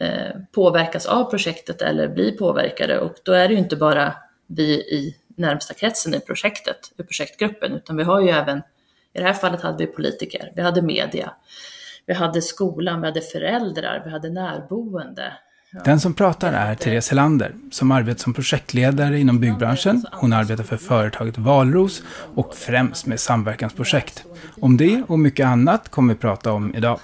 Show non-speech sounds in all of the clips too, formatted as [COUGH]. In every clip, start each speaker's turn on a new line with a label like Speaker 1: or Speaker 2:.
Speaker 1: eh, påverkas av projektet eller blir påverkade och då är det ju inte bara vi i närmsta kretsen i projektet, i projektgruppen, utan vi har ju även, i det här fallet hade vi politiker, vi hade media, vi hade skolan, vi hade föräldrar, vi hade närboende,
Speaker 2: den som pratar är Therese Helander, som arbetar som projektledare inom byggbranschen. Hon arbetar för företaget Valros och främst med samverkansprojekt. Om det och mycket annat kommer vi prata om idag.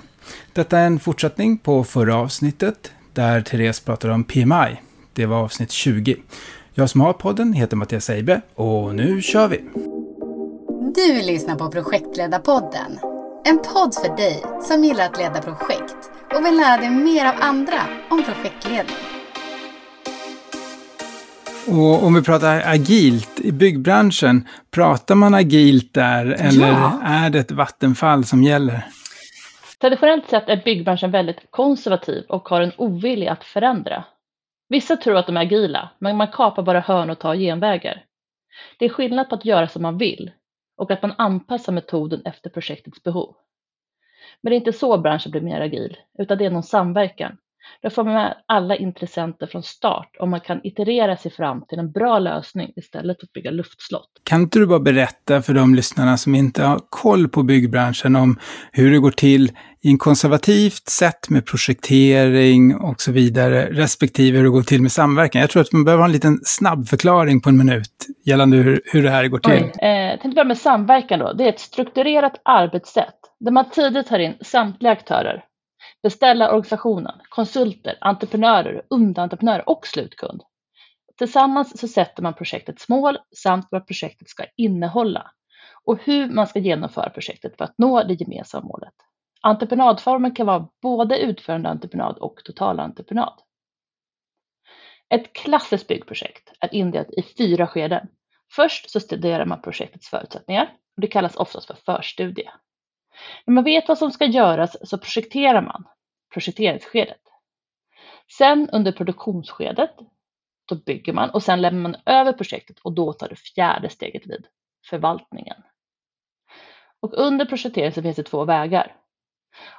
Speaker 2: Detta är en fortsättning på förra avsnittet där Therese pratade om PMI. Det var avsnitt 20. Jag som har podden heter Mattias Eibe och nu kör vi!
Speaker 3: Du lyssnar på Projektledarpodden. En podd för dig som gillar att leda projekt och vill lära dig mer av andra om projektledning.
Speaker 2: Och om vi pratar agilt i byggbranschen, pratar man agilt där eller ja. är det ett vattenfall som gäller?
Speaker 1: Traditionellt sett är byggbranschen väldigt konservativ och har en ovilja att förändra. Vissa tror att de är agila, men man kapar bara hörn och tar genvägar. Det är skillnad på att göra som man vill och att man anpassar metoden efter projektets behov. Men det är inte så branschen blir mer agil, utan det är någon samverkan. Då får man med alla intressenter från start och man kan iterera sig fram till en bra lösning istället för att bygga luftslott.
Speaker 2: Kan inte du bara berätta för de lyssnarna som inte har koll på byggbranschen om hur det går till i en konservativt sätt med projektering och så vidare, respektive hur det går till med samverkan. Jag tror att man behöver ha en liten snabb förklaring på en minut gällande hur, hur det här går till.
Speaker 1: Oj, eh, jag tänkte börja med samverkan då. Det är ett strukturerat arbetssätt där man tidigt tar in samtliga aktörer, beställarorganisationen, konsulter, entreprenörer, underentreprenörer och slutkund. Tillsammans så sätter man projektets mål samt vad projektet ska innehålla och hur man ska genomföra projektet för att nå det gemensamma målet. Entreprenadformen kan vara både utförande entreprenad och totalentreprenad. Ett klassiskt byggprojekt är indelat i fyra skeden. Först så studerar man projektets förutsättningar och det kallas oftast för förstudie. När man vet vad som ska göras så projekterar man, projekteringsskedet. Sen under produktionsskedet, då bygger man och sen lämnar man över projektet och då tar det fjärde steget vid, förvaltningen. Och under projektering så finns det två vägar.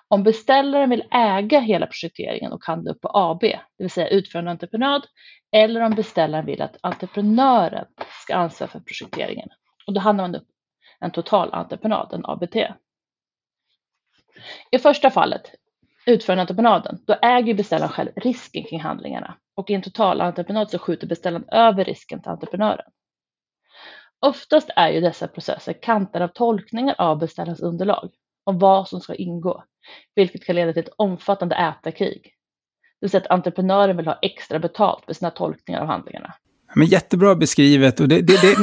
Speaker 1: Om beställaren vill äga hela projekteringen och handla upp på AB, det vill säga utförande entreprenad, eller om beställaren vill att entreprenören ska ansvara för projekteringen. Och då handlar man upp en totalentreprenad, en ABT. I första fallet, utförandeentreprenaden, då äger beställaren själv risken kring handlingarna och i en totalentreprenad så skjuter beställaren över risken till entreprenören. Oftast är ju dessa processer kantade av tolkningar av beställarens underlag om vad som ska ingå, vilket kan leda till ett omfattande ätarkrig. Det vill säga att entreprenören vill ha extra betalt för sina tolkningar av handlingarna.
Speaker 2: Men jättebra beskrivet och det, det, det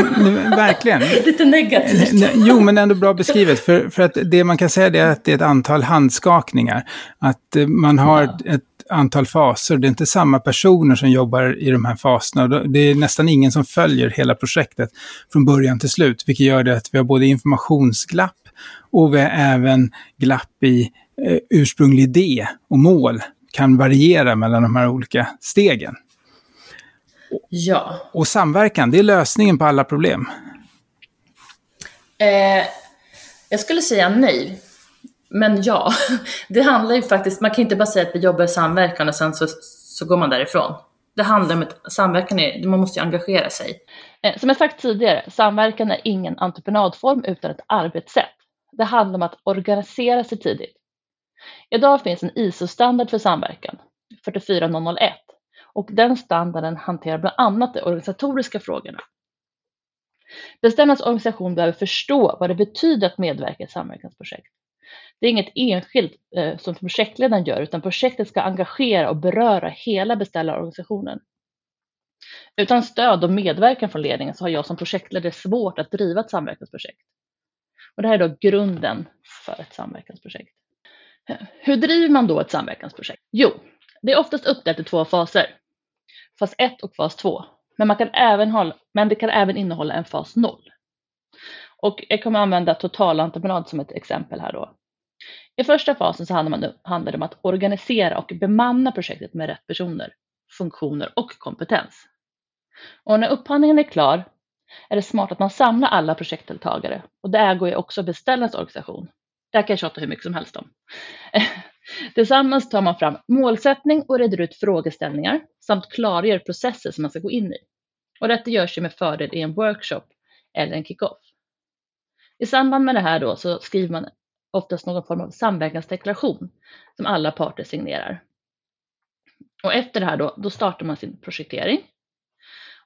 Speaker 2: verkligen. [LAUGHS]
Speaker 1: Lite negativt.
Speaker 2: Jo, men ändå bra beskrivet. För, för att det man kan säga är att det är ett antal handskakningar. Att eh, man har ja. ett antal faser. Det är inte samma personer som jobbar i de här faserna. Det är nästan ingen som följer hela projektet från början till slut. Vilket gör det att vi har både informationsglapp och vi har även glapp i eh, ursprunglig idé och mål kan variera mellan de här olika stegen.
Speaker 1: Ja.
Speaker 2: Och samverkan, det är lösningen på alla problem.
Speaker 1: Eh, jag skulle säga nej. Men ja, [LAUGHS] det handlar ju faktiskt, man kan inte bara säga att vi jobbar i samverkan och sen så, så går man därifrån. Det handlar om att samverkan är, man måste ju engagera sig. Eh, som jag sagt tidigare, samverkan är ingen entreprenadform utan ett arbetssätt. Det handlar om att organisera sig tidigt. Idag finns en ISO-standard för samverkan, 44001, och den standarden hanterar bland annat de organisatoriska frågorna. Beställarnas organisation behöver förstå vad det betyder att medverka i ett samverkansprojekt. Det är inget enskilt eh, som projektledaren gör, utan projektet ska engagera och beröra hela beställarorganisationen. Utan stöd och medverkan från ledningen så har jag som projektledare svårt att driva ett samverkansprojekt. Och det här är då grunden för ett samverkansprojekt. Hur driver man då ett samverkansprojekt? Jo, det är oftast uppdelat i två faser fas 1 och fas 2. Men, man kan även hålla, men det kan även innehålla en fas 0. Och jag kommer använda totalentreprenad som ett exempel här då. I första fasen så handlar, man, handlar det om att organisera och bemanna projektet med rätt personer, funktioner och kompetens. Och när upphandlingen är klar är det smart att man samlar alla projektdeltagare och det äger ju också beställarens organisation. Det här kan jag tjata hur mycket som helst om. [LAUGHS] Tillsammans tar man fram målsättning och reder ut frågeställningar samt klargör processer som man ska gå in i. Och detta görs ju med fördel i en workshop eller en kick-off. I samband med det här då så skriver man oftast någon form av samverkansdeklaration som alla parter signerar. Och efter det här då, då startar man sin projektering.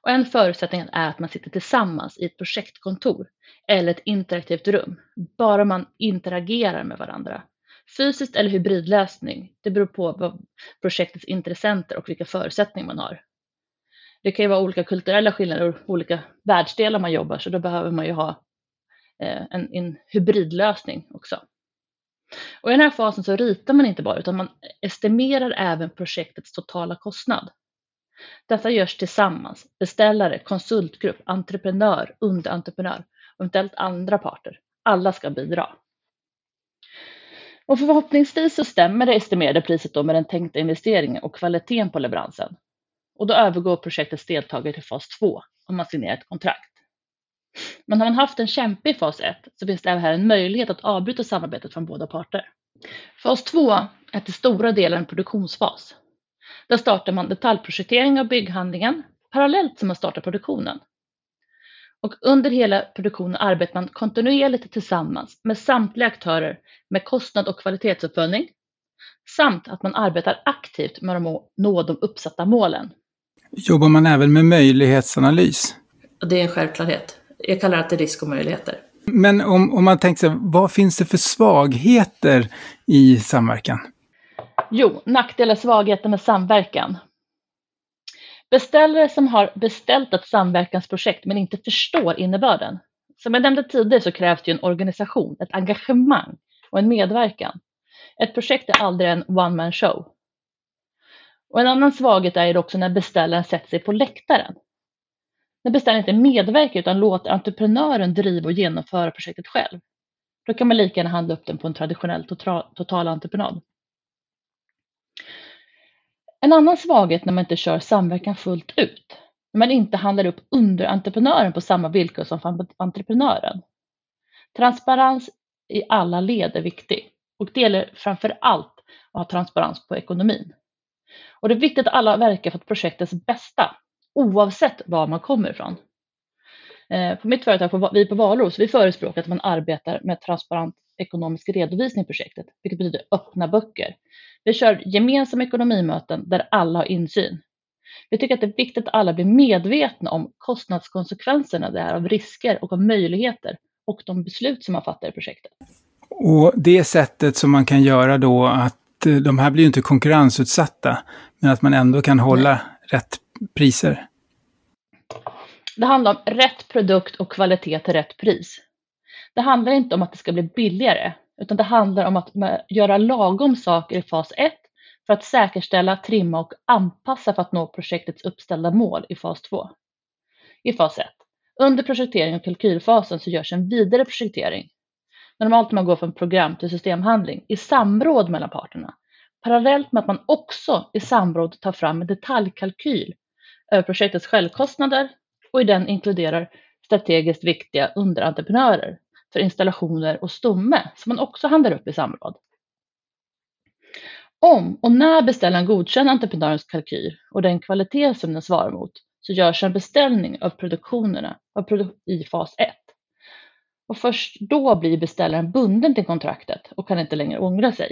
Speaker 1: Och en förutsättning är att man sitter tillsammans i ett projektkontor eller ett interaktivt rum, bara man interagerar med varandra. Fysiskt eller hybridlösning, det beror på vad projektets intressenter och vilka förutsättningar man har. Det kan ju vara olika kulturella skillnader och olika världsdelar man jobbar, så då behöver man ju ha eh, en, en hybridlösning också. Och I den här fasen så ritar man inte bara, utan man estimerar även projektets totala kostnad. Detta görs tillsammans, beställare, konsultgrupp, entreprenör, underentreprenör och eventuellt andra parter. Alla ska bidra. Och förhoppningsvis så stämmer det estimerade priset då med den tänkta investeringen och kvaliteten på leveransen. Och då övergår projektets deltagare till fas 2 om man signerar ett kontrakt. Men har man haft en kämpig fas 1 så finns det även här en möjlighet att avbryta samarbetet från båda parter. Fas 2 är till stora delar en produktionsfas. Där startar man detaljprojektering av bygghandlingen parallellt som man startar produktionen. Och under hela produktionen arbetar man kontinuerligt tillsammans med samtliga aktörer med kostnad och kvalitetsuppföljning samt att man arbetar aktivt med att nå de uppsatta målen.
Speaker 2: Jobbar man även med möjlighetsanalys?
Speaker 1: Det är en självklarhet. Jag kallar det risk och möjligheter.
Speaker 2: Men om, om man tänker sig, vad finns det för svagheter i samverkan?
Speaker 1: Jo, nackdelar och svagheter med samverkan. Beställare som har beställt ett samverkansprojekt men inte förstår innebörden. Som jag nämnde tidigare så krävs det en organisation, ett engagemang och en medverkan. Ett projekt är aldrig en one man show. Och en annan svaghet är också när beställaren sätter sig på läktaren. När beställaren inte medverkar utan låter entreprenören driva och genomföra projektet själv. Då kan man lika gärna handla upp den på en traditionell total, total entreprenad. En annan svaghet när man inte kör samverkan fullt ut, när man inte handlar upp underentreprenören på samma villkor som entreprenören. Transparens i alla led är viktig och det gäller framför allt att ha transparens på ekonomin. Och det är viktigt att alla verkar för projektets bästa, oavsett var man kommer ifrån. Eh, på mitt företag, vi på Valros, vi förespråkar att man arbetar med transparent ekonomisk redovisning i projektet, vilket betyder öppna böcker. Vi kör gemensamma ekonomimöten där alla har insyn. Vi tycker att det är viktigt att alla blir medvetna om kostnadskonsekvenserna det är av risker och av möjligheter och de beslut som man fattar i projektet.
Speaker 2: Och det sättet som man kan göra då att eh, de här blir ju inte konkurrensutsatta, men att man ändå kan hålla Nej. rätt priser.
Speaker 1: Det handlar om rätt produkt och kvalitet till rätt pris. Det handlar inte om att det ska bli billigare, utan det handlar om att göra lagom saker i fas 1 för att säkerställa, trimma och anpassa för att nå projektets uppställda mål i fas 2. I fas 1. Under projektering och kalkylfasen så görs en vidare projektering. Normalt man går från program till systemhandling i samråd mellan parterna. Parallellt med att man också i samråd tar fram en detaljkalkyl över projektets självkostnader och i den inkluderar strategiskt viktiga underentreprenörer för installationer och stomme som man också handlar upp i samråd. Om och när beställaren godkänner entreprenörens kalkyl och den kvalitet som den svarar mot så görs en beställning av produktionerna i fas 1. Och först då blir beställaren bunden till kontraktet och kan inte längre ångra sig.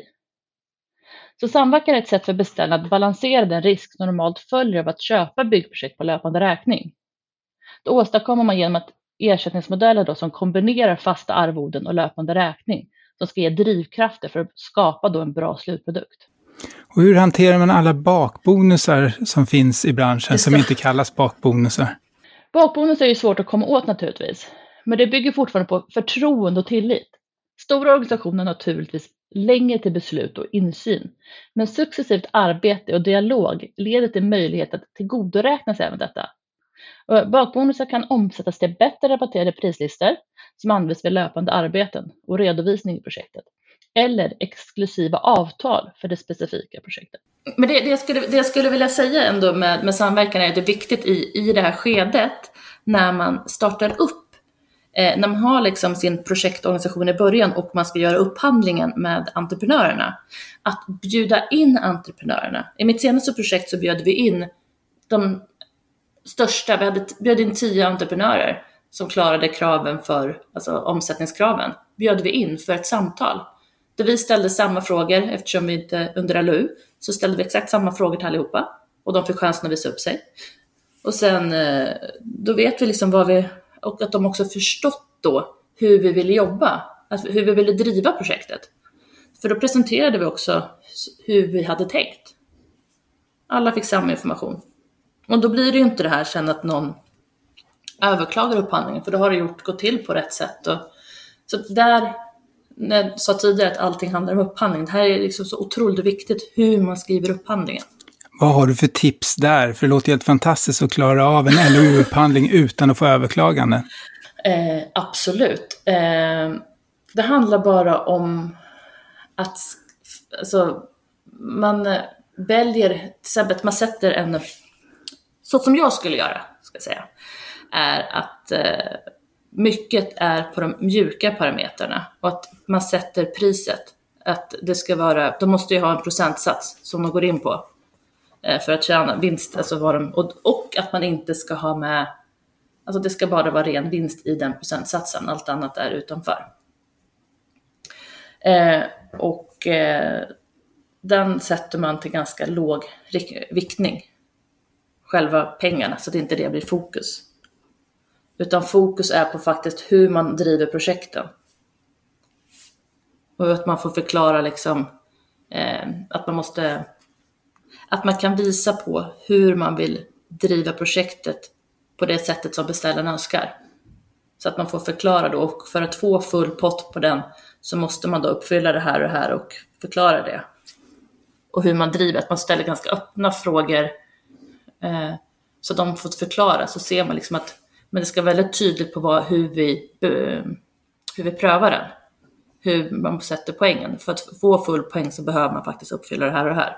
Speaker 1: Så samverkan är ett sätt för beställaren att balansera den risk som normalt följer av att köpa byggprojekt på löpande räkning. Det åstadkommer man genom att ersättningsmodeller då som kombinerar fasta arvoden och löpande räkning som ska ge drivkrafter för att skapa då en bra slutprodukt.
Speaker 2: Och hur hanterar man alla bakbonusar som finns i branschen som inte kallas bakbonusar?
Speaker 1: Bakbonusar är ju svårt att komma åt naturligtvis, men det bygger fortfarande på förtroende och tillit. Stora organisationer har naturligtvis längre till beslut och insyn, men successivt arbete och dialog leder till möjlighet att tillgodoräkna sig även detta. Bakbonusar kan omsättas till bättre rabatterade prislistor som används vid löpande arbeten och redovisning i projektet eller exklusiva avtal för det specifika projektet. Men det, det, jag, skulle, det jag skulle vilja säga ändå med, med samverkan är att det är viktigt i, i det här skedet när man startar upp eh, när man har liksom sin projektorganisation i början och man ska göra upphandlingen med entreprenörerna, att bjuda in entreprenörerna. I mitt senaste projekt så bjöd vi in de största, vi hade bjöd in tio entreprenörer som klarade kraven för, alltså omsättningskraven, bjöd vi in för ett samtal. Där vi ställde samma frågor, eftersom vi inte under LOU, så ställde vi exakt samma frågor till allihopa och de fick chansen att visa upp sig. Och sen, eh, då vet vi liksom vad vi, och att de också förstått då hur vi ville jobba, alltså hur vi ville driva projektet. För då presenterade vi också hur vi hade tänkt. Alla fick samma information. Och då blir det ju inte det här sen att någon överklagar upphandlingen, för då har det gjort, gått till på rätt sätt. Och, så där, när jag sa tidigare att allting handlar om upphandling, det här är liksom så otroligt viktigt hur man skriver upphandlingen.
Speaker 2: Vad har du för tips där? För det låter helt fantastiskt att klara av en LOU-upphandling utan att få överklagande.
Speaker 1: Eh, absolut. Eh, det handlar bara om att alltså, man väljer, till exempel att man sätter en, så som jag skulle göra, ska jag säga, är att eh, mycket är på de mjuka parametrarna och att man sätter priset. Att det ska vara, de måste ju ha en procentsats som de går in på eh, för att tjäna vinst, alltså vad de, och, och att man inte ska ha med, alltså det ska bara vara ren vinst i den procentsatsen, allt annat är utanför. Eh, och eh, den sätter man till ganska låg viktning, själva pengarna, så att inte det blir fokus. Utan fokus är på faktiskt hur man driver projekten. Och att man får förklara liksom eh, att man måste, att man kan visa på hur man vill driva projektet på det sättet som beställaren önskar. Så att man får förklara då, och för att få full pott på den så måste man då uppfylla det här och det här och förklara det. Och hur man driver, att man ställer ganska öppna frågor Eh, så de får förklara, så ser man liksom att men det ska vara väldigt tydligt på vad, hur, vi, eh, hur vi prövar den. Hur man sätter poängen. För att få full poäng så behöver man faktiskt uppfylla det här och det här.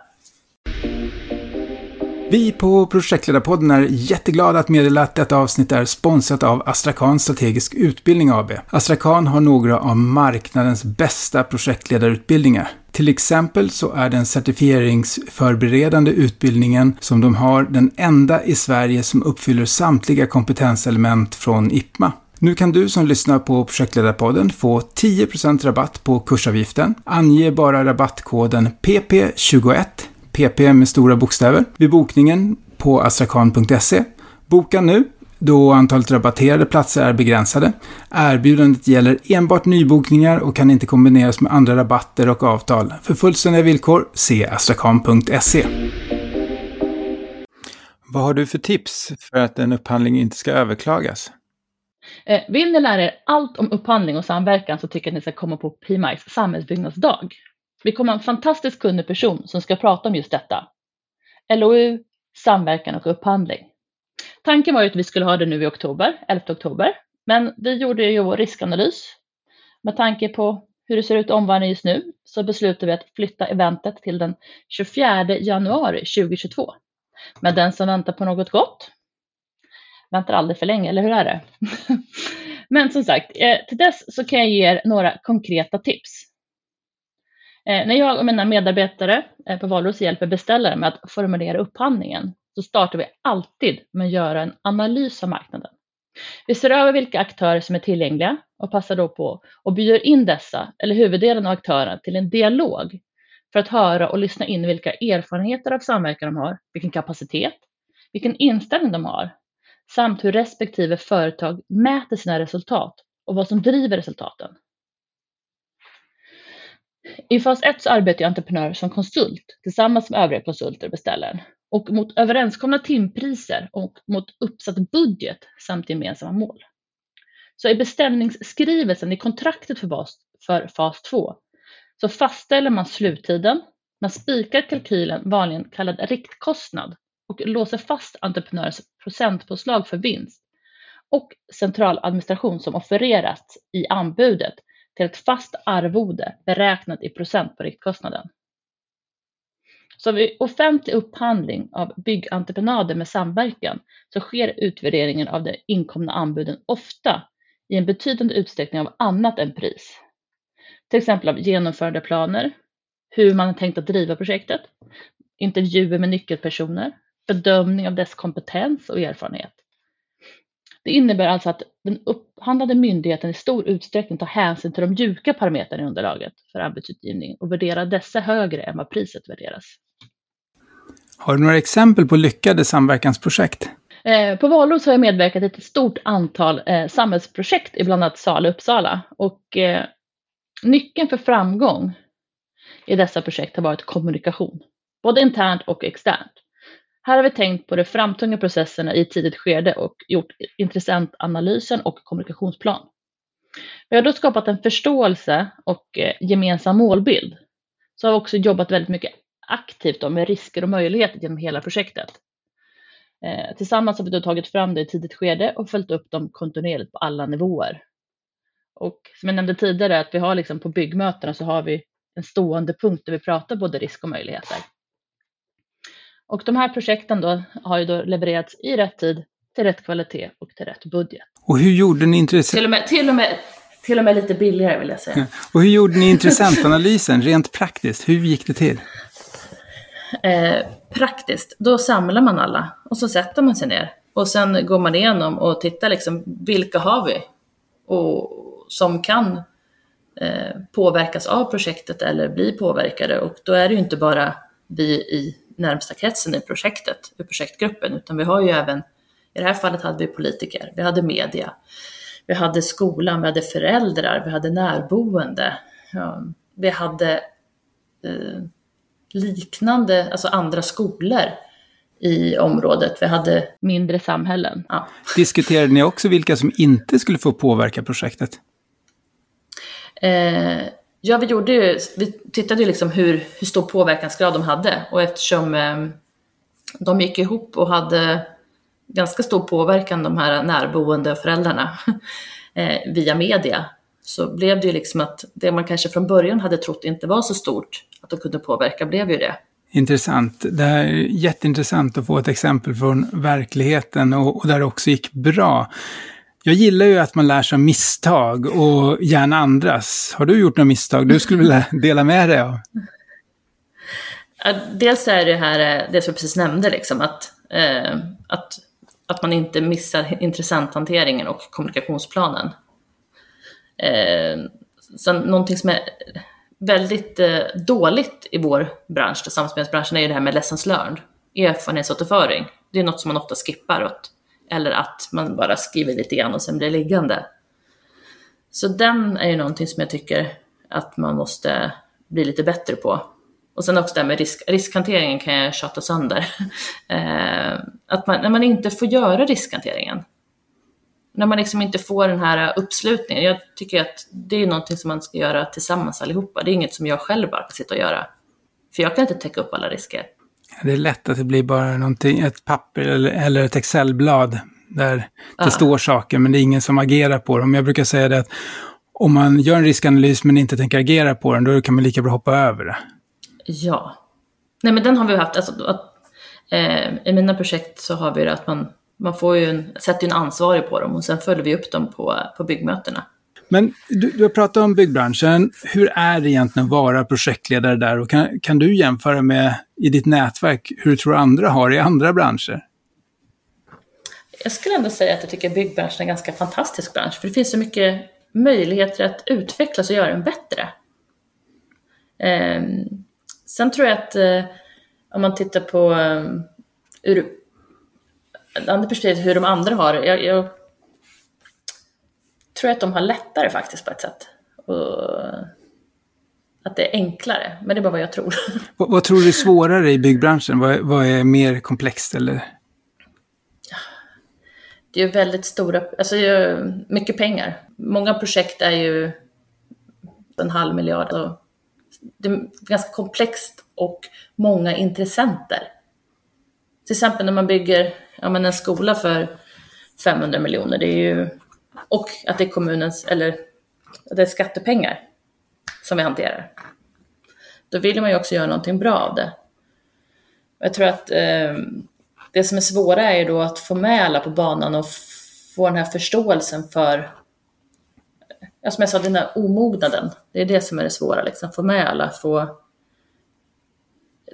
Speaker 2: Vi på Projektledarpodden är jätteglada att meddela att detta avsnitt är sponsrat av Astrakan Strategisk Utbildning AB. Astrakan har några av marknadens bästa projektledarutbildningar. Till exempel så är den certifieringsförberedande utbildningen som de har den enda i Sverige som uppfyller samtliga kompetenselement från IPMA. Nu kan du som lyssnar på Projektledarpodden få 10% rabatt på kursavgiften. Ange bara rabattkoden PP21 PP med stora bokstäver, vid bokningen på astrakan.se. Boka nu, då antalet rabatterade platser är begränsade. Erbjudandet gäller enbart nybokningar och kan inte kombineras med andra rabatter och avtal. För fullständiga villkor, se astrakan.se. Vad har du för tips för att en upphandling inte ska överklagas?
Speaker 1: Eh, vill ni lära er allt om upphandling och samverkan så tycker jag att ni ska komma på PMIs samhällsbyggnadsdag. Vi kommer ha en fantastisk kunnig person som ska prata om just detta. LOU, samverkan och upphandling. Tanken var ju att vi skulle ha det nu i oktober, 11 oktober, men vi gjorde ju vår riskanalys. Med tanke på hur det ser ut i omvärlden just nu så beslutade vi att flytta eventet till den 24 januari 2022. Men den som väntar på något gott väntar aldrig för länge, eller hur är det? [LAUGHS] Men som sagt, eh, till dess så kan jag ge er några konkreta tips. Eh, när jag och mina medarbetare eh, på Valros hjälper beställare med att formulera upphandlingen så startar vi alltid med att göra en analys av marknaden. Vi ser över vilka aktörer som är tillgängliga och passar då på och bjuder in dessa, eller huvuddelen av aktörerna, till en dialog för att höra och lyssna in vilka erfarenheter av samverkan de har, vilken kapacitet, vilken inställning de har, samt hur respektive företag mäter sina resultat och vad som driver resultaten. I fas 1 så arbetar entreprenörer som konsult tillsammans med övriga konsulter och beställaren och mot överenskomna timpriser och mot uppsatt budget samt gemensamma mål. Så i beställningsskrivelsen i kontraktet för, bas, för fas 2 så fastställer man sluttiden, man spikar kalkylen, vanligen kallad riktkostnad, och låser fast entreprenörens procentpåslag för vinst och centraladministration som offererats i anbudet till ett fast arvode beräknat i procent på riktkostnaden. Så vid offentlig upphandling av byggentreprenader med samverkan så sker utvärderingen av de inkomna anbuden ofta i en betydande utsträckning av annat än pris. Till exempel av genomförandeplaner, hur man har tänkt att driva projektet, intervjuer med nyckelpersoner, bedömning av dess kompetens och erfarenhet. Det innebär alltså att den upphandlade myndigheten i stor utsträckning tar hänsyn till de mjuka parametrarna i underlaget för anbudsutgivning och värderar dessa högre än vad priset värderas.
Speaker 2: Har du några exempel på lyckade samverkansprojekt?
Speaker 1: Eh, på Valros har jag medverkat i ett stort antal eh, samhällsprojekt i bland annat Sala och Uppsala. Och, eh, nyckeln för framgång i dessa projekt har varit kommunikation, både internt och externt. Här har vi tänkt på de framtunga processerna i ett tidigt skede och gjort intressentanalysen och kommunikationsplan. Vi har då skapat en förståelse och gemensam målbild. Så har vi också jobbat väldigt mycket aktivt med risker och möjligheter genom hela projektet. Eh, tillsammans har vi då tagit fram det i tidigt skede och följt upp dem kontinuerligt på alla nivåer. Och som jag nämnde tidigare, att vi har liksom på byggmötena så har vi en stående punkt där vi pratar både risk och möjligheter. Och de här projekten då har ju då levererats i rätt tid, till rätt kvalitet och till rätt budget.
Speaker 2: Och hur gjorde ni intressant...
Speaker 1: Till och med, till och med, till och med lite billigare vill jag säga.
Speaker 2: Och hur gjorde ni [LAUGHS] intressentanalysen rent praktiskt? Hur gick det till?
Speaker 1: Eh, praktiskt, då samlar man alla och så sätter man sig ner. Och sen går man igenom och tittar liksom, vilka har vi? Och som kan eh, påverkas av projektet eller bli påverkade. Och då är det ju inte bara vi i närmsta kretsen i projektet, i projektgruppen, utan vi har ju även, i det här fallet hade vi politiker, vi hade media, vi hade skolan, vi hade föräldrar, vi hade närboende, ja, vi hade eh, liknande, alltså andra skolor i området. Vi hade mindre samhällen. Ja.
Speaker 2: Diskuterade ni också vilka som inte skulle få påverka projektet?
Speaker 1: Eh, ja, vi gjorde ju, vi tittade ju liksom hur, hur stor påverkansgrad de hade och eftersom eh, de gick ihop och hade ganska stor påverkan, de här närboende föräldrarna, [LAUGHS] eh, via media, så blev det ju liksom att det man kanske från början hade trott inte var så stort, att de kunde påverka, blev ju det.
Speaker 2: Intressant. Det här är jätteintressant att få ett exempel från verkligheten och, och där det också gick bra. Jag gillar ju att man lär sig av misstag och gärna andras. Har du gjort några misstag du skulle vilja [LAUGHS] dela med dig av?
Speaker 1: Dels är det här eh, det som jag precis nämnde, liksom, att, eh, att, att man inte missar intressenthanteringen och kommunikationsplanen. Eh, sen, någonting som är väldigt eh, dåligt i vår bransch, samspelsbranschen, är ju det här med lessons learned, erfarenhetsåterföring. Det är något som man ofta skippar åt eller att man bara skriver lite grann och sen blir liggande. Så den är ju någonting som jag tycker att man måste bli lite bättre på. Och sen också det här med risk, riskhanteringen kan jag tjata sönder. [LAUGHS] eh, att man, när man inte får göra riskhanteringen, när man liksom inte får den här uppslutningen. Jag tycker att det är någonting som man ska göra tillsammans allihopa. Det är inget som jag själv bara kan sitta och göra. För jag kan inte täcka upp alla risker.
Speaker 2: Det är lätt att det blir bara någonting, ett papper eller, eller ett Excelblad där det ja. står saker men det är ingen som agerar på dem. Jag brukar säga det att om man gör en riskanalys men inte tänker agera på den, då kan man lika bra hoppa över det.
Speaker 1: Ja. Nej men den har vi haft, alltså, att, eh, i mina projekt så har vi det att man, man får ju en, sätter en ansvarig på dem och sen följer vi upp dem på, på byggmötena.
Speaker 2: Men du, du har pratat om byggbranschen. Hur är det egentligen att vara projektledare där? Och kan, kan du jämföra med i ditt nätverk hur du tror andra har i andra branscher?
Speaker 1: Jag skulle ändå säga att jag tycker byggbranschen är en ganska fantastisk bransch, för det finns så mycket möjligheter att utvecklas och göra den bättre. Eh, sen tror jag att eh, om man tittar på eh, ur ett annat perspektiv, hur de andra har jag, jag tror att de har lättare faktiskt på ett sätt. Och att det är enklare, men det är bara vad jag tror. [LAUGHS]
Speaker 2: Vad, vad tror du är svårare i byggbranschen? Vad, vad är mer komplext eller?
Speaker 1: Det är väldigt stora, alltså mycket pengar. Många projekt är ju en halv miljard. Och det är ganska komplext och många intressenter. Till exempel när man bygger ja, men en skola för 500 miljoner, det är ju och att det är kommunens, eller det är skattepengar som vi hanterar. Då vill man ju också göra någonting bra av det. Jag tror att eh, det som är svåra är då att få med alla på banan och få den här förståelsen för som jag sa, den här omognaden. Det är det som är det svåra, liksom. få med alla, få...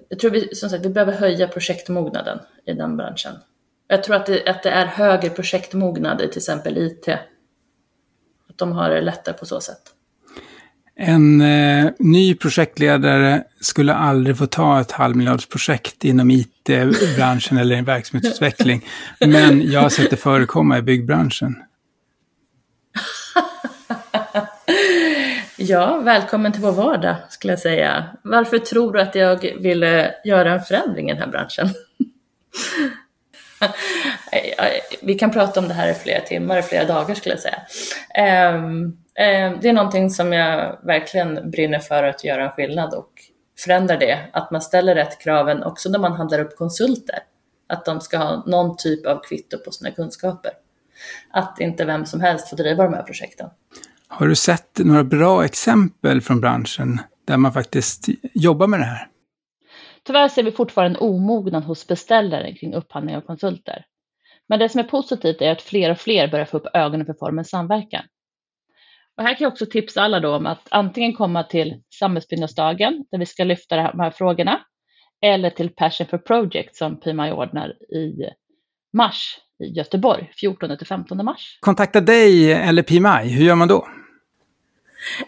Speaker 1: Jag tror vi, som sagt, vi behöver höja projektmognaden i den branschen. Jag tror att det, att det är högre projektmognad i till exempel IT. Att de har det lättare på så sätt.
Speaker 2: En eh, ny projektledare skulle aldrig få ta ett halvmiljardsprojekt inom IT-branschen [LAUGHS] eller en verksamhetsutveckling. Men jag har sett det förekomma i byggbranschen. [LAUGHS]
Speaker 1: ja, välkommen till vår vardag skulle jag säga. Varför tror du att jag ville göra en förändring i den här branschen? [LAUGHS] [LAUGHS] Eh, vi kan prata om det här i flera timmar, i flera dagar skulle jag säga. Um, det är någonting som jag verkligen brinner för att göra en skillnad och förändra det. Att man ställer rätt kraven också när man handlar upp konsulter. Att de ska ha någon typ av kvitto på sina kunskaper. Att inte vem som helst får driva de här projekten.
Speaker 2: Har du sett några bra exempel från branschen där man faktiskt jobbar med det här?
Speaker 1: Tyvärr ser vi fortfarande en omognad hos beställaren kring upphandling av konsulter. Men det som är positivt är att fler och fler börjar få upp ögonen för formen samverkan. Och här kan jag också tipsa alla då om att antingen komma till samhällsbyggnadsdagen där vi ska lyfta de här frågorna eller till Passion for Project som PMI ordnar i mars i Göteborg, 14 15 mars.
Speaker 2: Kontakta dig eller PMI, hur gör man då?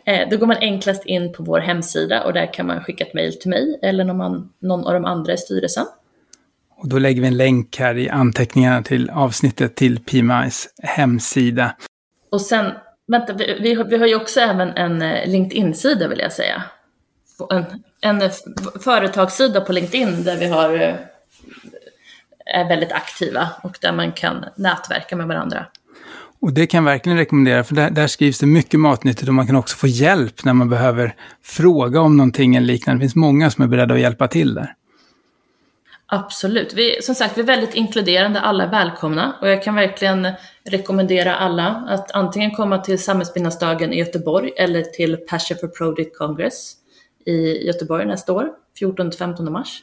Speaker 1: Eh, då går man enklast in på vår hemsida och där kan man skicka ett mejl till mig eller någon, någon av de andra i styrelsen.
Speaker 2: Och då lägger vi en länk här i anteckningarna till avsnittet till PMIs hemsida.
Speaker 1: Och sen Vänta, vi, vi, har, vi har ju också även en eh, LinkedIn-sida vill jag säga. En, en företagssida på LinkedIn där vi har, eh, är väldigt aktiva och där man kan nätverka med varandra.
Speaker 2: Och det kan jag verkligen rekommendera, för där, där, skrivs det mycket matnyttigt och man kan också få hjälp när man behöver fråga om någonting eller liknande. Det finns många som är beredda att hjälpa till där.
Speaker 1: Absolut. Vi, som sagt, vi är väldigt inkluderande, alla är välkomna och jag kan verkligen rekommendera alla att antingen komma till Samhällsbyggnadsdagen i Göteborg eller till Passion for Project Congress i Göteborg nästa år, 14-15 mars.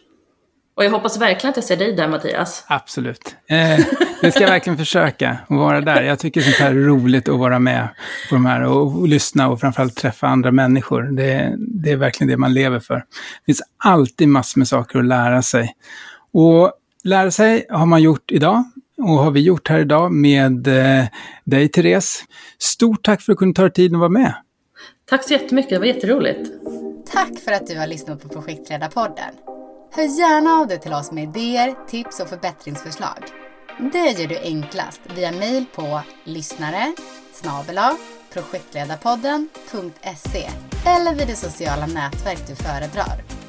Speaker 1: Och jag hoppas verkligen att jag ser dig där Mattias.
Speaker 2: Absolut. Eh, det ska jag verkligen försöka att vara där. Jag tycker sånt här är roligt att vara med på de här och, och lyssna och framförallt träffa andra människor. Det, det, är verkligen det man lever för. Det finns alltid massor med saker att lära sig. Och lära sig har man gjort idag och har vi gjort här idag med eh, dig Therese. Stort tack för att du kunde ta dig tid att vara med.
Speaker 1: Tack så jättemycket, det var jätteroligt.
Speaker 3: Tack för att du har lyssnat på Projektledarpodden. Hör gärna av dig till oss med idéer, tips och förbättringsförslag. Det gör du enklast via mejl på lyssnare projektledarpodden.se eller vid det sociala nätverk du föredrar.